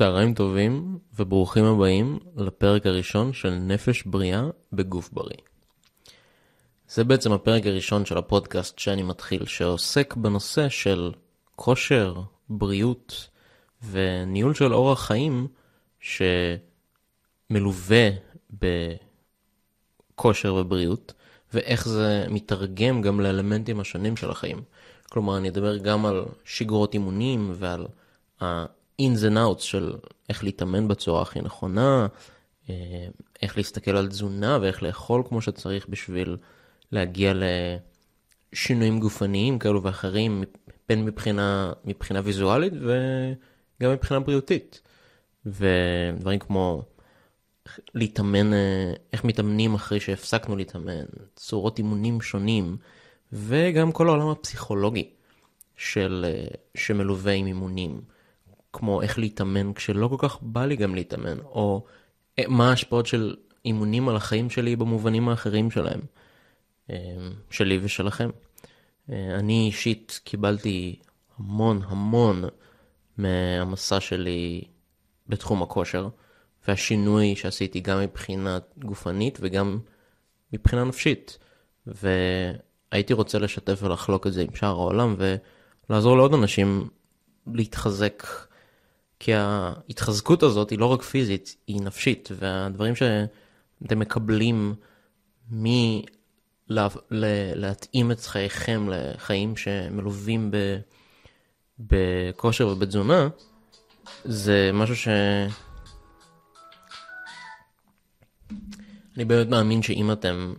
צהריים טובים וברוכים הבאים לפרק הראשון של נפש בריאה בגוף בריא. זה בעצם הפרק הראשון של הפודקאסט שאני מתחיל, שעוסק בנושא של כושר, בריאות וניהול של אורח חיים שמלווה בכושר ובריאות, ואיך זה מתרגם גם לאלמנטים השונים של החיים. כלומר, אני אדבר גם על שגרות אימונים ועל ה-ins and outs של איך להתאמן בצורה הכי נכונה, אה, איך להסתכל על תזונה ואיך לאכול כמו שצריך בשביל להגיע לשינויים גופניים כאלו ואחרים, בין מבחינה, מבחינה ויזואלית וגם מבחינה בריאותית. ודברים כמו להתאמן, אה, איך מתאמנים אחרי שהפסקנו להתאמן, צורות אימונים שונים, וגם כל העולם הפסיכולוגי של, אה, שמלווה עם אימונים, כמו איך להתאמן כשלא כל כך בא לי גם להתאמן, או אה, מה ההשפעות של אימונים על החיים שלי במובנים האחרים שלהם, שלי ושלכם. אני אישית קיבלתי המון המון מהמסע שלי בתחום הכושר. והשינוי שעשיתי גם מבחינה גופנית וגם מבחינה נפשית. והייתי רוצה לשתף ולחלוק את זה עם שאר העולם ולעזור לעוד אנשים להתחזק. כי ההתחזקות הזאת היא לא רק פיזית, היא נפשית, והדברים שאתם מקבלים מלהתאים את חייכם לחיים שמלווים ב... בכושר ובתזונה, זה משהו ש... אני באמת מאמין שאם אתם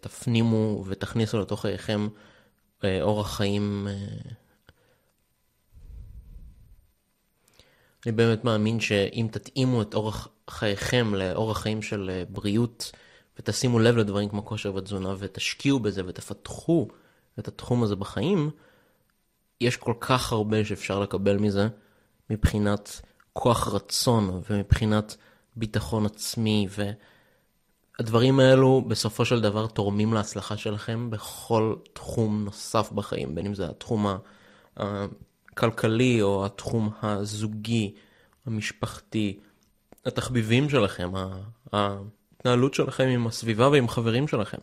תפנימו ותכניסו לתוך חייכם אה, אורח חיים... אני באמת מאמין שאם תתאימו את אורח חייכם לאורח חיים של אה, בריאות ותשימו לב לדברים כמו כושר ותזונה ותשקיעו בזה ותפתחו את התחום הזה בחיים, יש כל כך הרבה שאפשר לקבל מזה מבחינת כוח רצון ומבחינת ביטחון עצמי ו... הדברים האלו בסופו של דבר תורמים להצלחה שלכם בכל תחום נוסף בחיים, בין אם זה התחום הכלכלי או התחום הזוגי, המשפחתי, התחביבים שלכם, ההתנהלות שלכם עם הסביבה ועם חברים שלכם.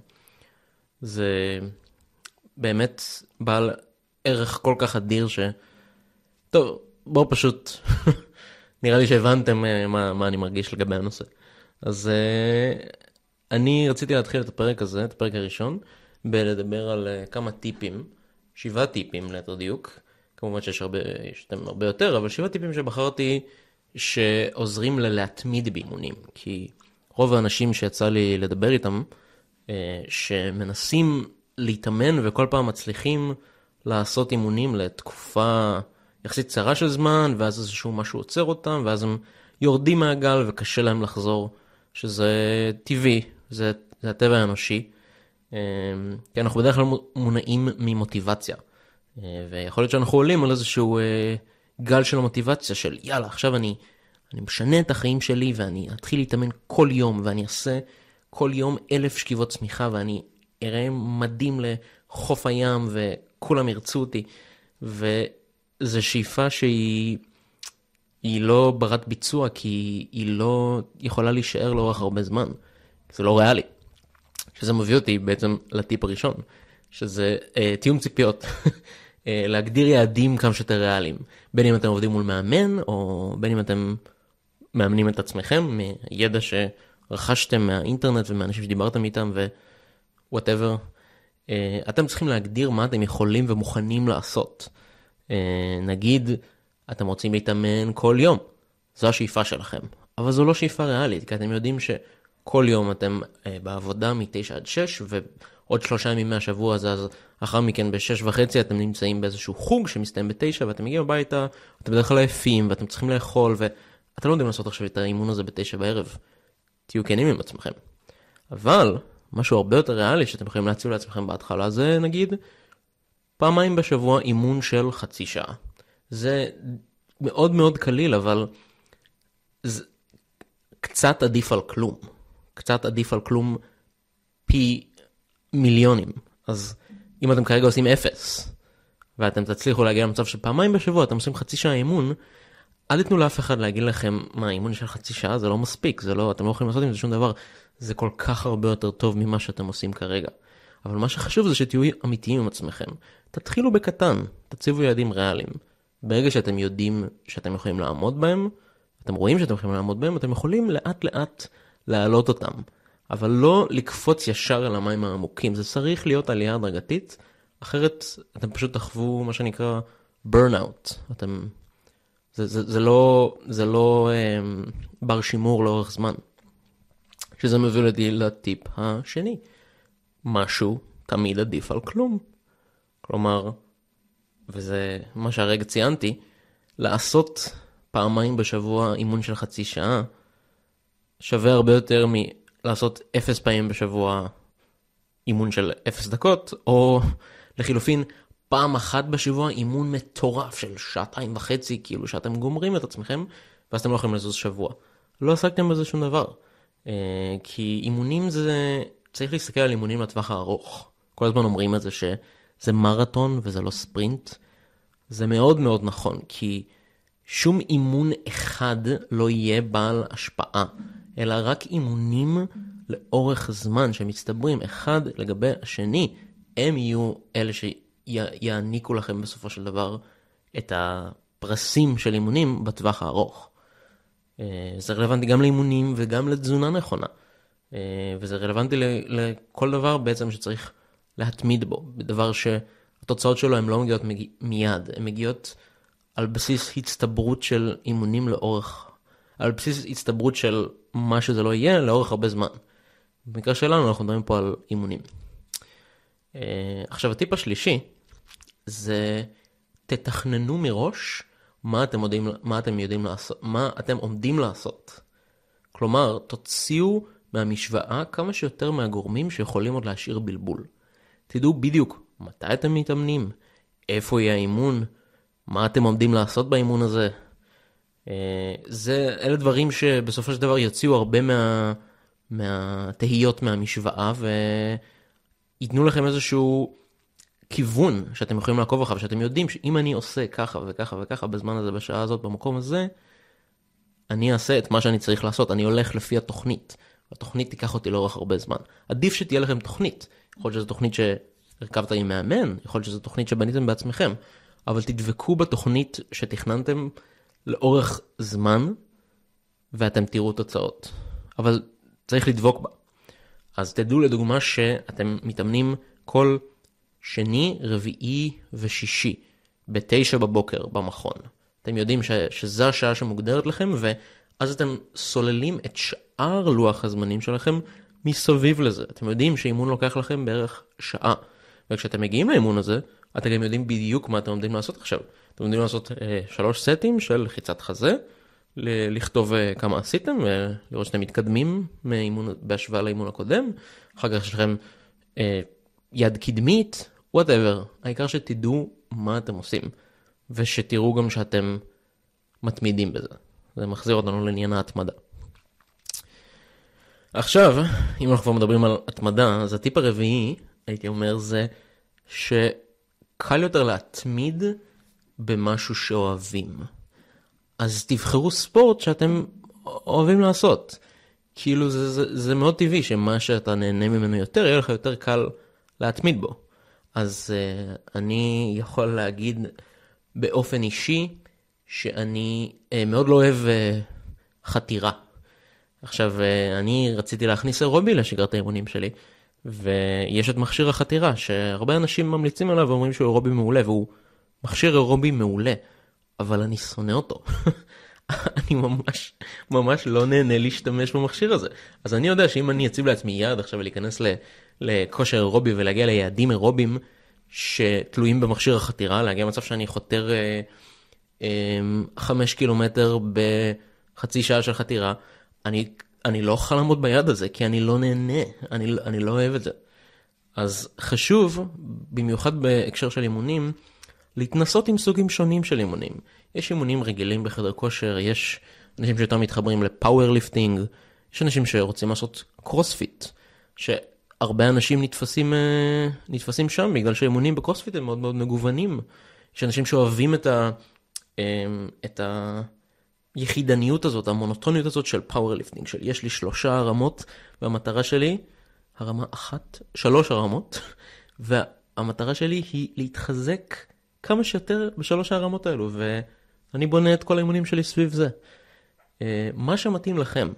זה באמת בעל ערך כל כך אדיר ש... טוב, בואו פשוט, נראה לי שהבנתם אה, מה, מה אני מרגיש לגבי הנושא. אז אה, אני רציתי להתחיל את הפרק הזה, את הפרק הראשון, בלדבר על uh, כמה טיפים, שבעה טיפים ליתר דיוק, כמובן שיש הרבה, יש הרבה יותר, אבל שבעה טיפים שבחרתי שעוזרים להתמיד באימונים, כי רוב האנשים שיצא לי לדבר איתם, uh, שמנסים להתאמן וכל פעם מצליחים לעשות אימונים לתקופה יחסית קצרה של זמן, ואז איזשהו משהו עוצר אותם, ואז הם יורדים מהגל וקשה להם לחזור, שזה טבעי, זה, זה הטבע האנושי. אמ, כי אנחנו בדרך כלל מונעים ממוטיבציה. אה, ויכול להיות שאנחנו עולים על איזשהו אה, גל של מוטיבציה של יאללה, עכשיו אני, אני משנה את החיים שלי ואני אתחיל להתאמן כל יום ואני אעשה כל יום אלף שכיבות צמיחה ואני אראה מדהים לחוף הים וכולם ירצו אותי. וזו שאיפה שהיא היא לא ברת ביצוע כי היא לא יכולה להישאר לאורך הרבה זמן. זה לא ריאלי. שזה מביא אותי בעצם לטיפ הראשון, שזה אה, תיאום ציפיות. אה, להגדיר יעדים כמה שיותר ריאליים. בין אם אתם עובדים מול מאמן, או בין אם אתם מאמנים את עצמכם, מידע שרכשתם מהאינטרנט ומאנשים שדיברתם איתם ווואטאבר. אה, אתם צריכים להגדיר מה אתם יכולים ומוכנים לעשות. אה, נגיד, אתם רוצים להתאמן כל יום, זו השאיפה שלכם. אבל זו לא שאיפה ריאלית, כי אתם יודעים ש... כל יום אתם בעבודה מ-9 עד 6, ועוד שלושה ימים מהשבוע הזה, אז אחר מכן ב-6 וחצי אתם נמצאים באיזשהו חוג שמסתיים ב-9, ואתם מגיעים הביתה, אתם בדרך כלל עייפים, ואתם צריכים לאכול, ואתם לא יודעים לעשות עכשיו את האימון הזה ב-9 בערב. תהיו כנים עם עצמכם. אבל, משהו הרבה יותר ריאלי שאתם יכולים להציב לעצמכם בהתחלה, זה נגיד פעמיים בשבוע אימון של חצי שעה. זה מאוד מאוד קליל, אבל זה קצת עדיף על כלום. קצת עדיף על כלום פי מיליונים. אז אם אתם כרגע עושים אפס, ואתם תצליחו להגיע למצב שפעמיים בשבוע אתם עושים חצי שעה אימון, אל תיתנו לאף אחד להגיד לכם, מה, אימון של חצי שעה זה לא מספיק, זה לא, אתם לא יכולים לעשות עם זה שום דבר. זה כל כך הרבה יותר טוב ממה שאתם עושים כרגע. אבל מה שחשוב זה שתהיו אמיתיים עם עצמכם. תתחילו בקטן, תציבו יעדים ריאליים. ברגע שאתם יודעים שאתם יכולים לעמוד בהם, אתם רואים שאתם יכולים לעמוד בהם, אתם יכולים לאט לאט להעלות אותם. אבל לא לקפוץ ישר אל המים העמוקים, זה צריך להיות עלייה הדרגתית, אחרת אתם פשוט תחוו מה שנקרא burnout. אתם... זה, זה, זה לא, זה לא um, בר שימור לאורך זמן. שזה מביא אותי לטיפ השני. משהו תמיד עדיף על כלום. כלומר, וזה מה שהרגע ציינתי, לעשות פעמיים בשבוע אימון של חצי שעה, שווה הרבה יותר מלעשות אפס פעמים בשבוע אימון של אפס דקות, או לחילופין, פעם אחת בשבוע אימון מטורף של שעתיים וחצי, כאילו שאתם גומרים את עצמכם, ואז אתם לא יכולים לזוז שבוע. לא עסקתם בזה שום דבר. אה, כי אימונים זה, צריך להסתכל על אימונים לטווח הארוך. כל הזמן אומרים את זה שזה מרתון וזה לא ספרינט. זה מאוד מאוד נכון, כי שום אימון אחד לא יהיה בעל השפעה, אלא רק אימונים לאורך זמן שמצטברים אחד לגבי השני, הם יהיו אלה שיעניקו לכם בסופו של דבר את הפרסים של אימונים בטווח הארוך. אה, זה רלוונטי גם לאימונים וגם לתזונה נכונה. אה, וזה רלוונטי לכל דבר בעצם שצריך להתמיד בו, בדבר שהתוצאות שלו הן לא מגיעות מיד, הן מגיעות על בסיס הצטברות של אימונים לאורך, על בסיס הצטברות של מה שזה לא יהיה לאורך הרבה זמן. במקרה שלנו אנחנו מדברים פה על אימונים. אה, עכשיו הטיפ השלישי זה תתכננו מראש מה אתם יודעים, מה אתם יודעים לעשות, מה אתם עומדים לעשות. כלומר, תוציאו מהמשוואה כמה שיותר מהגורמים שיכולים עוד להשאיר בלבול. תדעו בדיוק מתי אתם מתאמנים, איפה יהיה האימון, מה אתם עומדים לעשות באימון הזה. אה, זה, אלה דברים שבסופו של דבר יוציאו הרבה מה, מהתהיות מהמשוואה וייתנו לכם איזשהו כיוון שאתם יכולים לעקוב אחריו, שאתם יודעים שאם אני עושה ככה וככה וככה בזמן הזה, בשעה הזאת, במקום הזה, אני אעשה את מה שאני צריך לעשות, אני הולך לפי התוכנית. התוכנית תיקח אותי לאורך הרבה זמן. עדיף שתהיה לכם תוכנית. יכול להיות שזו תוכנית שהרכבת עם מאמן, יכול להיות שזו תוכנית שבניתם בעצמכם, אבל תדבקו בתוכנית שתכננתם לאורך זמן, ואתם תראו תוצאות. אבל צריך לדבוק בה. אז תדעו לדוגמה שאתם מתאמנים כל שני, רביעי ושישי, בתשע בבוקר במכון. אתם יודעים ש, שזו השעה שמוגדרת לכם, ואז אתם סוללים את שאר לוח הזמנים שלכם מסביב לזה. אתם יודעים שאימון לוקח לכם בערך שעה. וכשאתם מגיעים לאימון הזה, אתם גם יודעים בדיוק מה אתם עומדים לעשות עכשיו. אתם עומדים לעשות אה, שלוש סטים של לחיצת חזה, לכתוב אה, כמה עשיתם, אה, לראות שאתם מתקדמים מאימון, בהשוואה לאימון הקודם. אחר כך יש לכם אה, יד קדמית, וואטאבר, העיקר שתדעו מה אתם עושים, ושתראו גם שאתם מתמידים בזה. זה מחזיר אותנו לעניין ההתמדה. עכשיו, אם אנחנו כבר מדברים על התמדה, אז הטיפ הרביעי, הייתי אומר, זה שקל יותר להתמיד במשהו שאוהבים. אז תבחרו ספורט שאתם אוהבים לעשות. כאילו זה, זה, זה מאוד טבעי שמה שאתה נהנה ממנו יותר, יהיה לך יותר קל להתמיד בו. אז uh, אני יכול להגיד באופן אישי שאני uh, מאוד לא אוהב uh, חתירה. עכשיו, uh, אני רציתי להכניס אירובי לשגרת האימונים שלי, ויש את מכשיר החתירה, שהרבה אנשים ממליצים עליו ואומרים שהוא אירובי מעולה, והוא מכשיר אירובי מעולה, אבל אני שונא אותו. אני ממש, ממש לא נהנה להשתמש במכשיר הזה. אז אני יודע שאם אני אציב לעצמי יעד עכשיו ולהיכנס לכושר אירובי ולהגיע ליעדים אירוביים שתלויים במכשיר החתירה, להגיע למצב שאני חותר אה, אה, חמש קילומטר בחצי שעה של חתירה, אני, אני לא אוכל לעמוד ביעד הזה, כי אני לא נהנה, אני, אני לא אוהב את זה. אז חשוב, במיוחד בהקשר של אימונים, להתנסות עם סוגים שונים של אימונים. יש אימונים רגילים בחדר כושר, יש אנשים שיותר מתחברים ל powerlifting, יש אנשים שרוצים לעשות קרוספיט, שהרבה אנשים נתפסים, אה, נתפסים שם בגלל שהאימונים בקרוספיט הם מאוד מאוד מגוונים. יש אנשים שאוהבים את, ה, אה, את היחידניות הזאת, המונוטוניות הזאת של powerlifting, של יש לי שלושה הרמות, והמטרה שלי, הרמה אחת, שלוש הרמות, והמטרה שלי היא להתחזק כמה שיותר בשלוש הרמות האלו, ואני בונה את כל האימונים שלי סביב זה. אה, מה שמתאים לכם,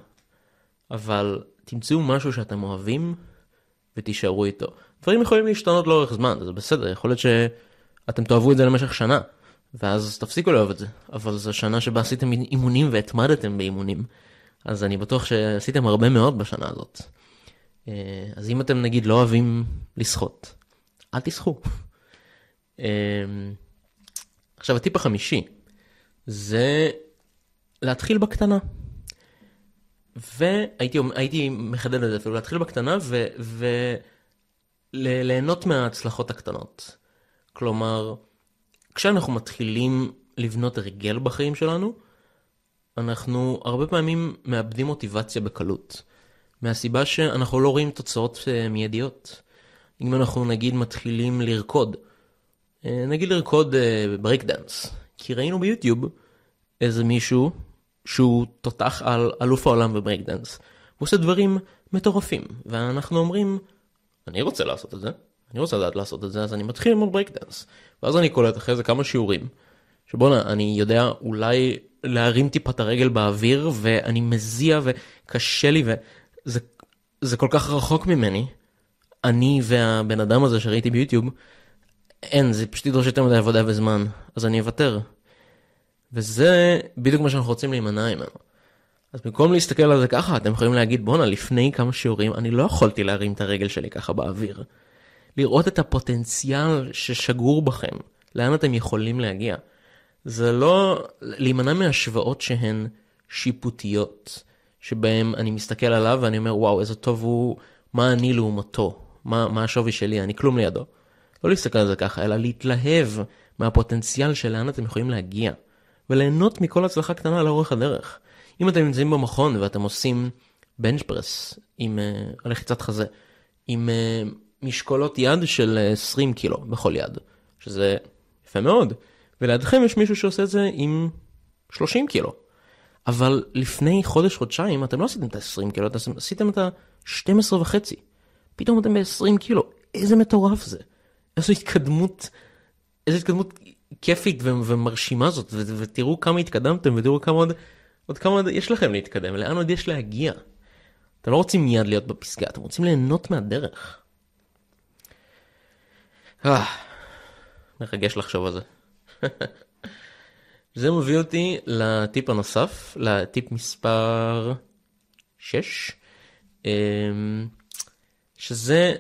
אבל תמצאו משהו שאתם אוהבים ותישארו איתו. דברים יכולים להשתנות לאורך זמן, זה בסדר, יכול להיות שאתם תאהבו את זה למשך שנה, ואז תפסיקו לאהוב את זה, אבל זו שנה שבה עשיתם אימונים והתמדתם באימונים, אז אני בטוח שעשיתם הרבה מאוד בשנה הזאת. אה, אז אם אתם נגיד לא אוהבים לשחות, אל תשחו. אה, עכשיו הטיפ החמישי, זה להתחיל בקטנה. והייתי מחדד את זה אפילו, להתחיל בקטנה וליהנות מההצלחות הקטנות. כלומר, כשאנחנו מתחילים לבנות הרגל בחיים שלנו, אנחנו הרבה פעמים מאבדים מוטיבציה בקלות. מהסיבה שאנחנו לא רואים תוצאות אה, מיידיות. אם אנחנו נגיד מתחילים לרקוד, נגיד לרקוד ברייק אה, דאנס, כי ראינו ביוטיוב איזה מישהו שהוא תותח על אלוף העולם בברייק דאנס. הוא עושה דברים מטורפים, ואנחנו אומרים, אני רוצה לעשות את זה, אני רוצה לדעת לעשות את זה, אז אני מתחיל ללמוד ברייק דאנס. ואז אני קולט אחרי זה כמה שיעורים, שבואנה, אני יודע אולי להרים טיפה את הרגל באוויר, ואני מזיע וקשה לי, וזה כל כך רחוק ממני. אני והבן אדם הזה שראיתי ביוטיוב, אין, זה פשוט ידרוש יותר מדי עבודה וזמן, אז אני אוותר. וזה בדיוק מה שאנחנו רוצים להימנע ממנו. אז במקום להסתכל על זה ככה, אתם יכולים להגיד, בואנה, לפני כמה שיעורים אני לא יכולתי להרים את הרגל שלי ככה באוויר. לראות את הפוטנציאל ששגור בכם, לאן אתם יכולים להגיע. זה לא להימנע מהשוואות שהן שיפוטיות, שבהם אני מסתכל עליו ואני אומר, וואו, איזה טוב הוא, מה אני לעומתו, מה, מה השווי שלי, אני כלום לידו. לא להסתכל על זה ככה, אלא להתלהב מהפוטנציאל של לאן אתם יכולים להגיע, וליהנות מכל הצלחה קטנה לאורך הדרך. אם אתם נמצאים במכון ואתם עושים בנצ'פרס עם uh, לחיצת חזה, עם uh, משקולות יד של 20 קילו בכל יד, שזה יפה מאוד, ולידכם יש מישהו שעושה את זה עם 30 קילו. אבל לפני חודש-חודשיים אתם לא עשיתם את ה-20 קילו, אתם עשיתם את ה-12 וחצי. פתאום אתם ב-20 קילו, איזה מטורף זה. איזו התקדמות, איזו התקדמות כיפית ומרשימה זאת, ותראו כמה התקדמתם, ותראו כמה עוד, עוד כמה עוד יש לכם להתקדם, לאן עוד יש להגיע. אתם לא רוצים מיד להיות בפסגה, אתם רוצים ליהנות מהדרך. אה, מרגש לחשוב על זה. זה מביא אותי לטיפ הנוסף, לטיפ מספר 6, אמ, שזה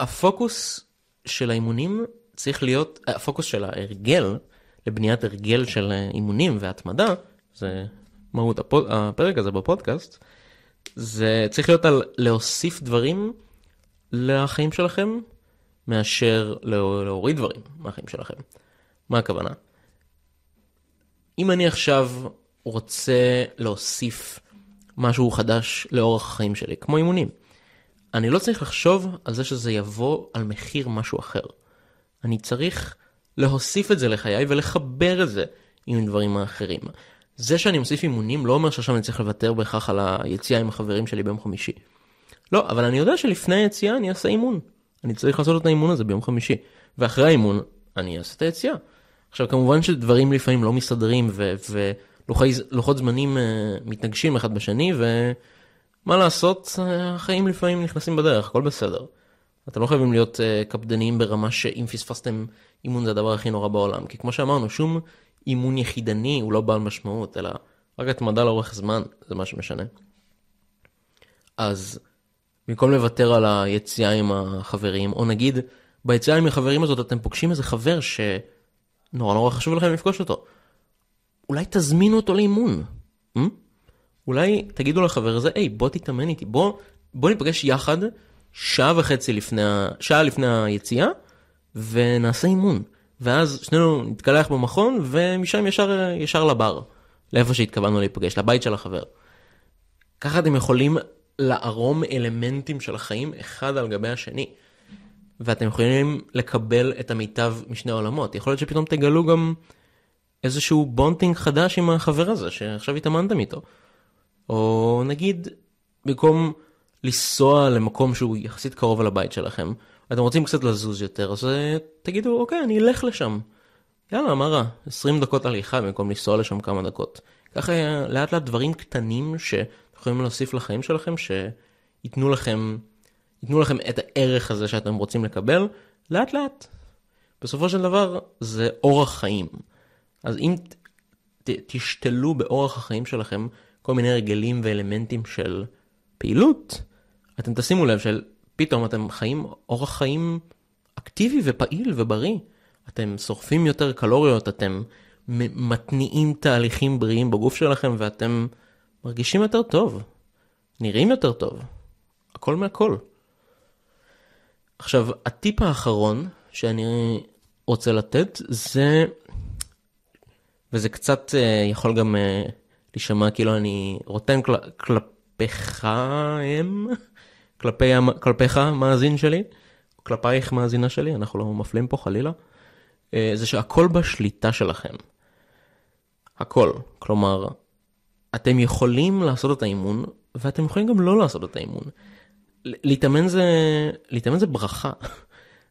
הפוקוס של האימונים צריך להיות, הפוקוס של ההרגל, לבניית הרגל של אימונים והתמדה, זה מהות הפרק הזה בפודקאסט, זה צריך להיות על להוסיף דברים לחיים שלכם, מאשר להוריד דברים מהחיים שלכם. מה הכוונה? אם אני עכשיו רוצה להוסיף משהו חדש לאורח החיים שלי, כמו אימונים, אני לא צריך לחשוב על זה שזה יבוא על מחיר משהו אחר. אני צריך להוסיף את זה לחיי ולחבר את זה עם דברים האחרים. זה שאני מוסיף אימונים לא אומר שעכשיו אני צריך לוותר בהכרח על היציאה עם החברים שלי ביום חמישי. לא, אבל אני יודע שלפני היציאה אני אעשה אימון. אני צריך לעשות את האימון הזה ביום חמישי. ואחרי האימון, אני אעשה את היציאה. עכשיו, כמובן שדברים לפעמים לא מסתדרים, ולוחות זמנים uh, מתנגשים אחד בשני, ומה לעשות, uh, החיים לפעמים נכנסים בדרך, הכל בסדר. אתם לא חייבים להיות uh, קפדניים ברמה שאם פספסתם אימון זה הדבר הכי נורא בעולם. כי כמו שאמרנו, שום אימון יחידני הוא לא בעל משמעות, אלא רק התמדה לאורך זמן, זה מה שמשנה. אז במקום לוותר על היציאה עם החברים, או נגיד ביציאה עם החברים הזאת אתם פוגשים איזה חבר שנורא נורא חשוב לכם לפגוש אותו. אולי תזמינו אותו לאימון. Hmm? אולי תגידו לחבר הזה, היי בוא תתאמן איתי, בוא, בוא ניפגש יחד שעה וחצי לפני, שעה לפני היציאה ונעשה אימון. ואז שנינו נתקלח במכון ומשם ישר, ישר לבר, לאיפה שהתכוונו להיפגש, לבית של החבר. ככה אתם יכולים לערום אלמנטים של החיים אחד על גבי השני. ואתם יכולים לקבל את המיטב משני העולמות. יכול להיות שפתאום תגלו גם איזשהו בונטינג חדש עם החבר הזה שעכשיו התאמנתם איתו. או נגיד, במקום לנסוע למקום שהוא יחסית קרוב על הבית שלכם, אתם רוצים קצת לזוז יותר, אז אה, תגידו, אוקיי, אני אלך לשם. יאללה, מה רע? 20 דקות הליכה במקום לנסוע לשם כמה דקות. ככה לאט לאט דברים קטנים שיכולים להוסיף לחיים שלכם, שייתנו לכם, ייתנו לכם את הערך הזה שאתם רוצים לקבל, לאט לאט. בסופו של דבר זה אורח חיים. אז אם ת, תשתלו באורח החיים שלכם כל מיני רגלים ואלמנטים של פעילות, אתם תשימו לב שפתאום אתם חיים אורח חיים אקטיבי ופעיל ובריא. אתם שורפים יותר קלוריות, אתם מתניעים תהליכים בריאים בגוף שלכם ואתם מרגישים יותר טוב, נראים יותר טוב, הכל מהכל. עכשיו, הטיפ האחרון שאני רוצה לתת זה, וזה קצת uh, יכול גם להישמע כאילו אני רוטן כל, כלפיך הם, כלפי, כלפיך מאזין שלי, כלפייך מאזינה שלי, אנחנו לא מפלים פה חלילה, uh, זה שהכל בשליטה שלכם. הכל. כלומר, אתם יכולים לעשות את האימון, ואתם יכולים גם לא לעשות את האימון. להתאמן זה, להתאמן זה ברכה.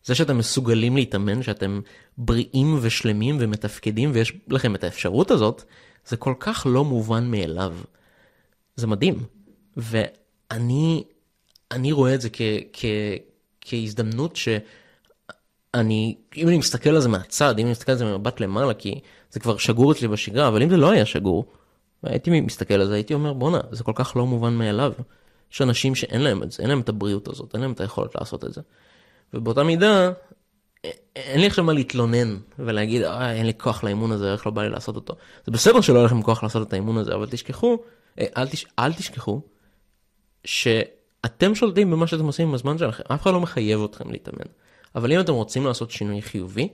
זה שאתם מסוגלים להתאמן, שאתם בריאים ושלמים ומתפקדים ויש לכם את האפשרות הזאת, זה כל כך לא מובן מאליו. זה מדהים. ואני אני רואה את זה כ, כ, כהזדמנות שאני, אם אני מסתכל על זה מהצד, אם אני מסתכל על זה ממבט למעלה, כי זה כבר שגור אצלי בשגרה, אבל אם זה לא היה שגור, והייתי מסתכל על זה, הייתי אומר, בואנה, זה כל כך לא מובן מאליו. יש אנשים שאין להם את זה, אין להם את הבריאות הזאת, אין להם את היכולת לעשות את זה. ובאותה מידה, אין לי עכשיו מה להתלונן ולהגיד, אה, אין לי כוח לאימון הזה, איך לא בא לי לעשות אותו. זה בסדר שלא יהיה לכם כוח לעשות את האימון הזה, אבל תשכחו, אל, תש... אל תשכחו, שאתם שולטים במה שאתם עושים עם הזמן שלכם, אף אחד לא מחייב אתכם להתאמן. אבל אם אתם רוצים לעשות שינוי חיובי,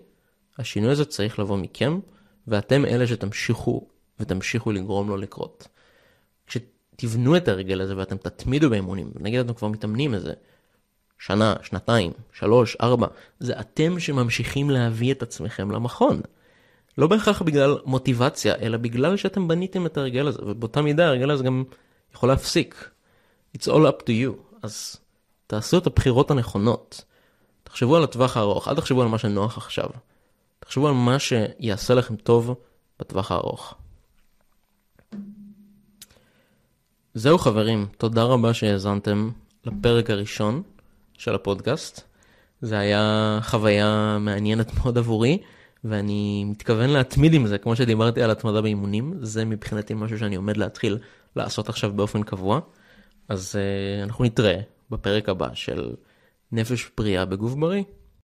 השינוי הזה צריך לבוא מכם, ואתם אלה שתמשיכו ותמשיכו לגרום לו לקרות. כשתבנו את הרגל הזה ואתם תתמידו באימונים, נגיד אתם כבר מתאמנים איזה שנה, שנתיים, שלוש, ארבע, זה אתם שממשיכים להביא את עצמכם למכון. לא בהכרח בגלל מוטיבציה, אלא בגלל שאתם בניתם את הרגל הזה, ובאותה מידה הרגל הזה גם יכול להפסיק. It's all up to you. אז תעשו את הבחירות הנכונות. תחשבו על הטווח הארוך, אל תחשבו על מה שנוח עכשיו. תחשבו על מה שיעשה לכם טוב בטווח הארוך. זהו חברים, תודה רבה שהאזנתם לפרק הראשון של הפודקאסט. זה היה חוויה מעניינת מאוד עבורי, ואני מתכוון להתמיד עם זה, כמו שדיברתי על התמדה באימונים, זה מבחינתי משהו שאני עומד להתחיל לעשות עכשיו באופן קבוע. אז uh, אנחנו נתראה בפרק הבא של נפש בריאה בגוף בריא.